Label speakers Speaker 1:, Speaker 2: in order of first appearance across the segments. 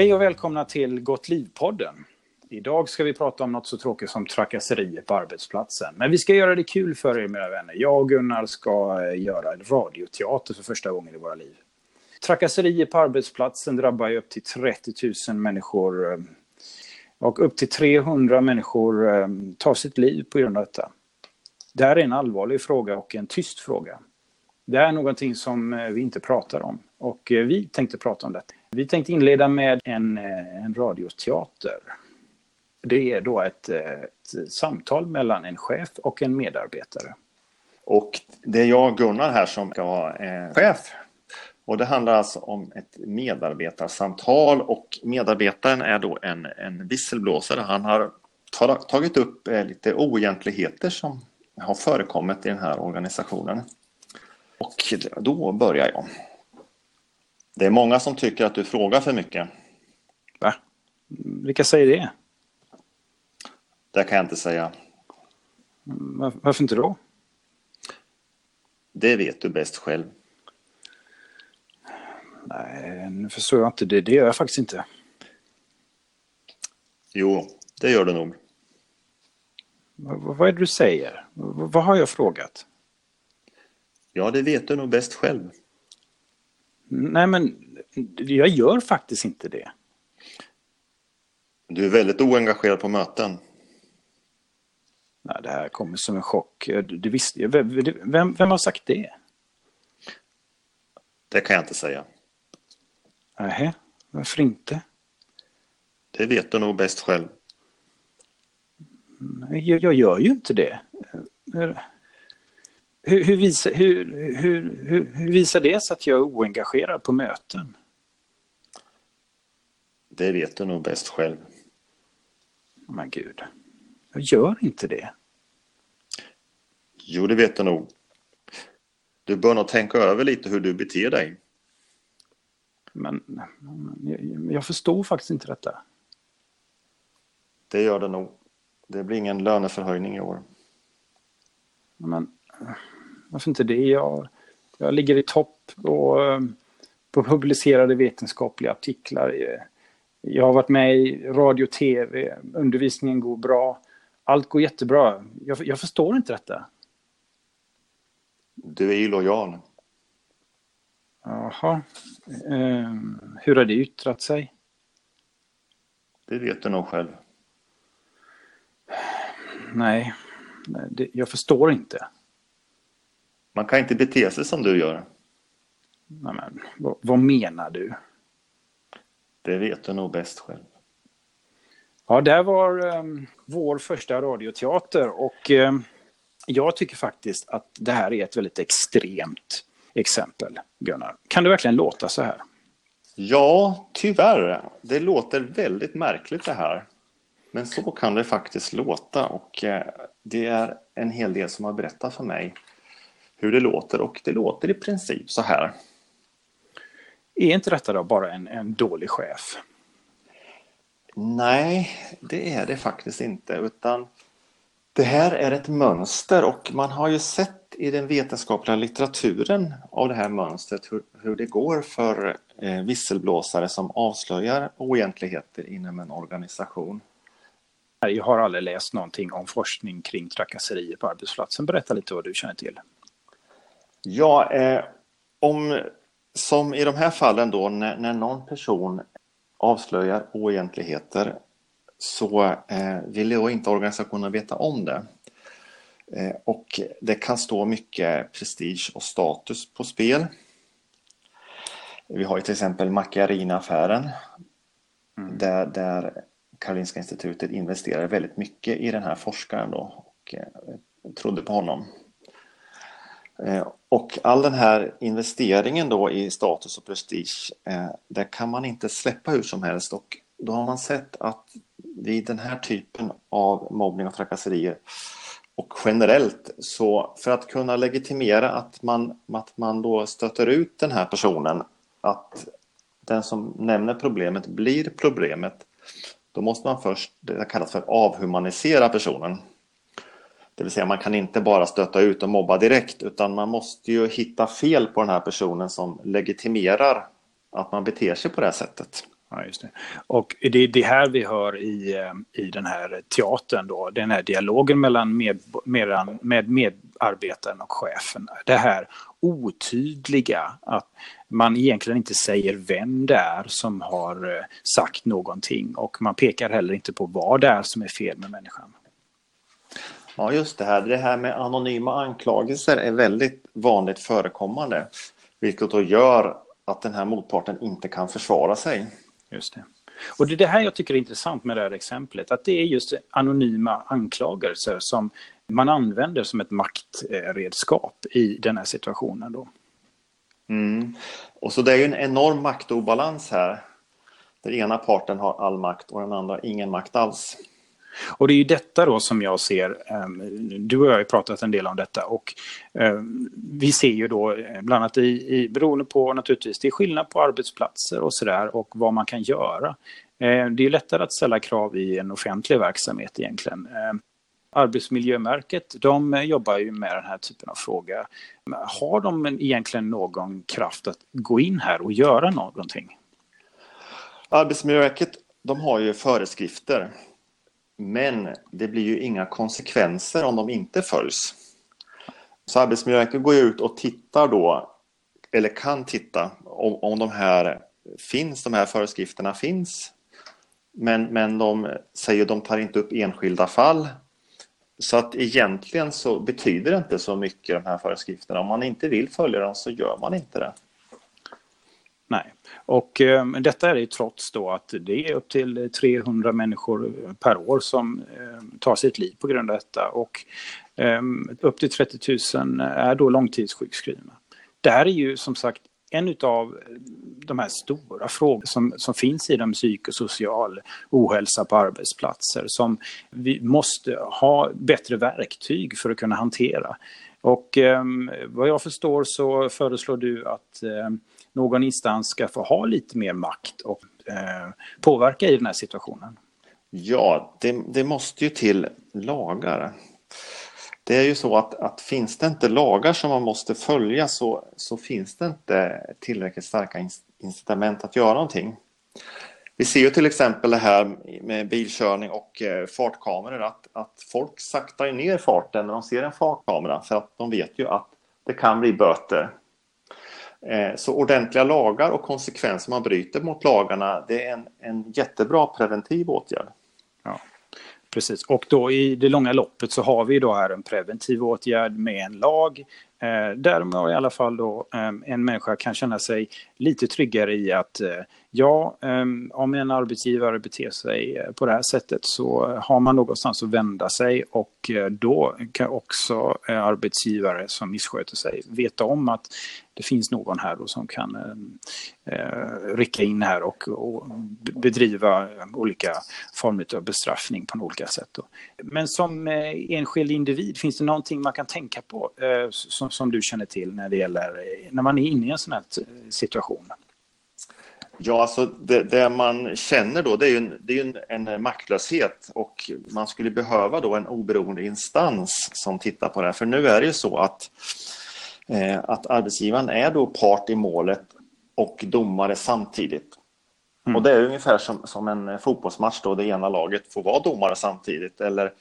Speaker 1: Hej och välkomna till Gott liv-podden. Idag ska vi prata om något så tråkigt som trakasserier på arbetsplatsen. Men vi ska göra det kul för er, mina vänner. Jag och Gunnar ska eh, göra radioteater för första gången i våra liv. Trakasserier på arbetsplatsen drabbar ju upp till 30 000 människor. Eh, och upp till 300 människor eh, tar sitt liv på grund av detta. Det här är en allvarlig fråga och en tyst fråga. Det är någonting som vi inte pratar om. Och vi tänkte prata om detta. Vi tänkte inleda med en, eh, en radioteater. Det är då ett, eh, ett, samtal mellan en chef och en medarbetare.
Speaker 2: Och det är jag, Gunnar, här som ska vara eh, chef. Och det handlar alltså om ett medarbetarsamtal och medarbetaren är då en, en visselblåsare. Han har tagit upp eh, lite oegentligheter som har förekommit i den här organisationen. Och då börjar jag. Det är många som tycker att du frågar för mycket.
Speaker 1: Va? Vilka säger det?
Speaker 2: Det kan jag inte säga.
Speaker 1: Varför inte då?
Speaker 2: Det vet du bäst själv.
Speaker 1: Nej, nu förstår jag inte det. Det gör jag faktiskt inte.
Speaker 2: Jo, det gör du nog.
Speaker 1: V vad är det du säger? V vad har jag frågat?
Speaker 2: Ja, det vet du nog bäst själv.
Speaker 1: Nej, men jag gör faktiskt inte det.
Speaker 2: Du är väldigt oengagerad på möten.
Speaker 1: Nej, det här kommer som en chock. Du visste, vem, vem har sagt det?
Speaker 2: Det kan jag inte säga.
Speaker 1: Nej, varför inte?
Speaker 2: Det vet du nog bäst själv.
Speaker 1: Jag, jag gör ju inte det. Hur, hur, visar, hur, hur, hur, visar det sig att jag är oengagerad på möten?
Speaker 2: Det vet du nog bäst själv.
Speaker 1: Men gud. Jag gör inte det.
Speaker 2: Jo, det vet du nog. Du bör nog tänka över lite hur du beter dig.
Speaker 1: Men jag, jag förstår faktiskt inte detta.
Speaker 2: Det gör det nog. Det blir ingen löneförhöjning i år.
Speaker 1: Men varför inte det? Jag, jag ligger i topp på, på publicerade vetenskapliga artiklar. Jag har varit med i radio och tv, undervisningen går bra. Allt går jättebra. Jag, jag förstår inte detta.
Speaker 2: Du är illojal.
Speaker 1: Jaha. Eh, hur har det yttrat sig?
Speaker 2: Det vet du nog själv.
Speaker 1: Nej, jag förstår inte.
Speaker 2: Man kan inte bete sig som du gör.
Speaker 1: Nej, men, vad, vad menar du?
Speaker 2: Det vet du nog bäst själv.
Speaker 1: Ja, det var eh, vår första radioteater och eh, jag tycker faktiskt att det här är ett väldigt extremt exempel, Gunnar. Kan det verkligen låta så här?
Speaker 2: Ja, tyvärr. Det låter väldigt märkligt det här. Men så kan det faktiskt låta och eh, det är en hel del som har berättat för mig hur det låter och det låter i princip så här.
Speaker 1: Är inte detta då bara en, en dålig chef?
Speaker 2: Nej, det är det faktiskt inte utan det här är ett mönster och man har ju sett i den vetenskapliga litteraturen av det här mönstret hur, hur det går för eh, visselblåsare som avslöjar oegentligheter inom en organisation.
Speaker 1: Jag har aldrig läst någonting om forskning kring trakasserier på arbetsplatsen. Berätta lite vad du känner till.
Speaker 2: Ja, eh, om, som i de här fallen då när, när någon person avslöjar oegentligheter så eh, vill då inte organisationen veta om det. Eh, och det kan stå mycket prestige och status på spel. Vi har ju till exempel Macchiarina-affären mm. där, där Karolinska institutet investerade väldigt mycket i den här forskaren då och eh, trodde på honom. Eh, och all den här investeringen då i status och prestige, där det kan man inte släppa hur som helst och då har man sett att vid den här typen av mobbning och trakasserier och generellt så för att kunna legitimera att man, att man då stöter ut den här personen att den som nämner problemet blir problemet då måste man först, det kallas för avhumanisera personen. Det vill säga man kan inte bara stöta ut och mobba direkt utan man måste ju hitta fel på den här personen som legitimerar att man beter sig på det här sättet.
Speaker 1: Ja, just det. Och det är det här vi hör i, eh, i den här teatern då, den här dialogen mellan med, med, med medarbetaren och chefen. Det här otydliga, att man egentligen inte säger vem det är som har eh, sagt någonting och man pekar heller inte på vad det är som är fel med människan.
Speaker 2: Ja, just det här. Det här med anonyma anklagelser är väldigt vanligt förekommande. Vilket då gör att den här motparten inte kan försvara sig.
Speaker 1: Just det. Och det är det här jag tycker är intressant med det här exemplet, att det är just anonyma anklagelser som man använder som ett maktredskap i den här situationen. Då.
Speaker 2: Mm. Och så det är ju en enorm maktobalans här. Den ena parten har all makt och den andra ingen makt alls.
Speaker 1: Och det är ju detta då som jag ser, ehm, du och jag har ju pratat en del om detta och ehm, vi ser ju då eh, bland annat i, i beroende på naturligtvis, det är skillnad på arbetsplatser och sådär och vad man kan göra. Ehm, det är lättare att ställa krav i en offentlig verksamhet egentligen. Arbetsmiljömärket, de jobbar ju med den här typen av fråga. Har de egentligen någon kraft att gå in här och göra någonting?
Speaker 2: Arbetsmiljöverket, de har ju föreskrifter men det blir ju inga konsekvenser om de inte följs. Så Arbetsmiljöverket går ut och tittar då, eller kan titta, om, om de här finns, de här föreskrifterna finns. Men, men de säger att de tar inte upp enskilda fall. Så att egentligen så betyder det inte så mycket de här föreskrifterna. Om man inte vill följa dem så gör man inte det.
Speaker 1: Nej, och eh, detta är det trots då att det är upp till 300 människor eh, per år som eh, tar sitt liv på grund av detta och eh, upp till 30 000 är då långtidssjukskrivna. Det här är ju som sagt en av eh, de här stora frågorna som, som finns i den psykosocial ohälsa på arbetsplatser som vi måste ha bättre verktyg för att kunna hantera. Och eh, vad jag förstår så föreslår du att eh, någon instans ska få ha lite mer makt och eh, påverka i den här situationen?
Speaker 2: Ja, det, det, måste ju till lagar. Det är ju så att, att finns det inte lagar som man måste följa så, så finns det inte tillräckligt starka incitament att göra någonting. Vi ser ju till exempel det här med bilkörning och eh, fartkameror att, att folk saktar ner farten när de ser en fartkamera för att de vet ju att det kan bli böter Eh, så ordentliga lagar och konsekvenser man bryter mot lagarna, det är en, en jättebra preventiv åtgärd.
Speaker 1: Ja, precis. Och då i det långa loppet så har vi då här en preventiv åtgärd med en lag Eh, där i alla fall då eh, en människa kan känna sig lite tryggare i att eh, ja, ehm, om en arbetsgivare beter sig eh, på det här sättet så har man någonstans att vända sig och eh, då kan också eh, arbetsgivare som missköter sig veta om att det finns någon här då som kan ehm, eh, rycka in här och, och bedriva ehm, olika former av bestraffning på olika sätt. Då. Men som enskild individ, finns det någonting man kan tänka på eh, som, som, du känner till när det gäller när man är inne i en sån här situation?
Speaker 2: Ja, alltså det, det, man känner då det är ju, en, det är en, en, maktlöshet och man skulle behöva då en oberoende instans som tittar på det här. För nu är det ju så att, eh, att arbetsgivaren är då part i målet och domare samtidigt. Mm. Och det är ungefär som, som en fotbollsmatch då det ena laget får vara domare samtidigt eller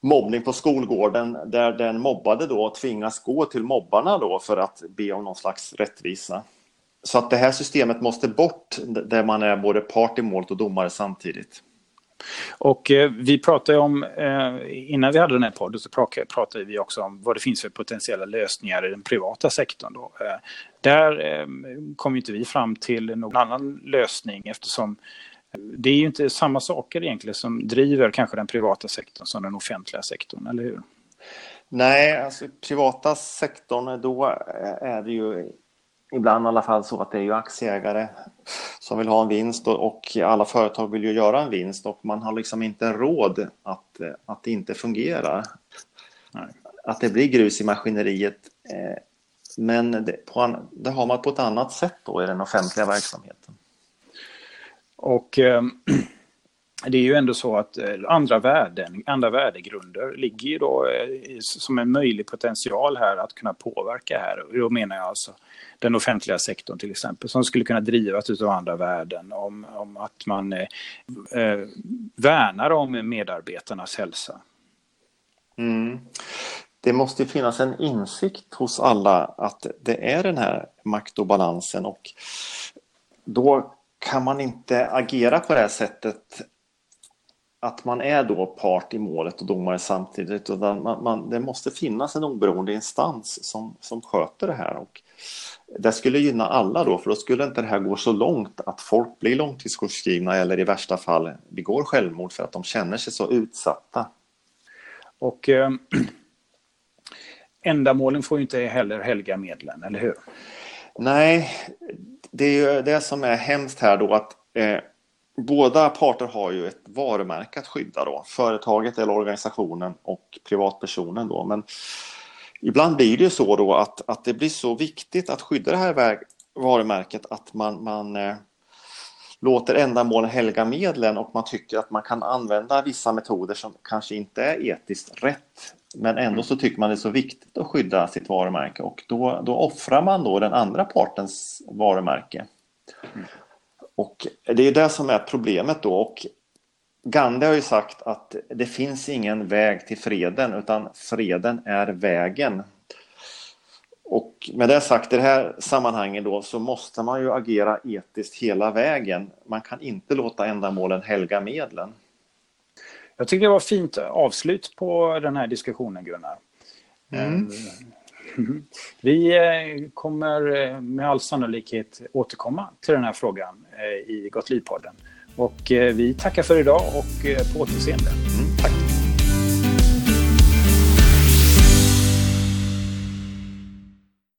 Speaker 2: mobbning på skolgården där den mobbade då tvingas gå till mobbarna då för att be om någon slags rättvisa. Så att det här systemet måste bort där man är både part i målet och domare samtidigt.
Speaker 1: Och eh, vi pratade om, eh, innan vi hade den här podden så pratade vi också om vad det finns för potentiella lösningar i den privata sektorn. Då. Eh, där kom inte vi fram till någon annan lösning eftersom det är ju inte samma saker egentligen som driver kanske den privata sektorn som den offentliga sektorn, eller hur?
Speaker 2: Nej, alltså privata sektorn då är det ju ibland i alla fall så att det är ju aktieägare som vill ha en vinst och, och alla företag vill ju göra en vinst och man har liksom inte råd att, att det inte fungerar. Nej. Att det blir grus i maskineriet. Eh, men det, på, det har man på ett annat sätt då i den offentliga verksamheten.
Speaker 1: Och eh, det är ju ändå så att eh, andra värden, andra värdegrunder ligger ju då eh, som en möjlig potential här att kunna påverka här. Och då menar jag alltså den offentliga sektorn till exempel, som skulle kunna drivas av andra värden om, om att man eh, eh, värnar om medarbetarnas hälsa.
Speaker 2: Mm. Det måste finnas en insikt hos alla att det är den här maktobalansen och då kan man inte agera på det här sättet att man är då part i målet och domare samtidigt. Utan man, man, det måste finnas en oberoende instans som, som sköter det här. Och det skulle gynna alla då, för då skulle inte det här gå så långt att folk blir långtidssjukskrivna eller i värsta fall begår självmord för att de känner sig så utsatta.
Speaker 1: Och eh, ändamålen får ju inte heller helga medlen, eller hur?
Speaker 2: Nej, det är ju det som är hemskt här då att eh, båda parter har ju ett varumärke att skydda då. Företaget eller organisationen och privatpersonen då. Men ibland blir det ju så då att, att det blir så viktigt att skydda det här varumärket att man, man eh, låter ändamålen helga medlen och man tycker att man kan använda vissa metoder som kanske inte är etiskt rätt. Men ändå så tycker man det är så viktigt att skydda sitt varumärke och då, då offrar man då den andra partens varumärke. Mm. Och det är det som är problemet då. Och Gandhi har ju sagt att det finns ingen väg till freden utan freden är vägen. Och med det sagt i det här sammanhanget då så måste man ju agera etiskt hela vägen. Man kan inte låta ändamålen helga medlen.
Speaker 1: Jag tycker det var fint avslut på den här diskussionen Gunnar. Mm. Vi eh, kommer eh, med all sannolikhet återkomma till den här frågan eh, i Gott liv-podden. Och vi tackar för idag och på återseende.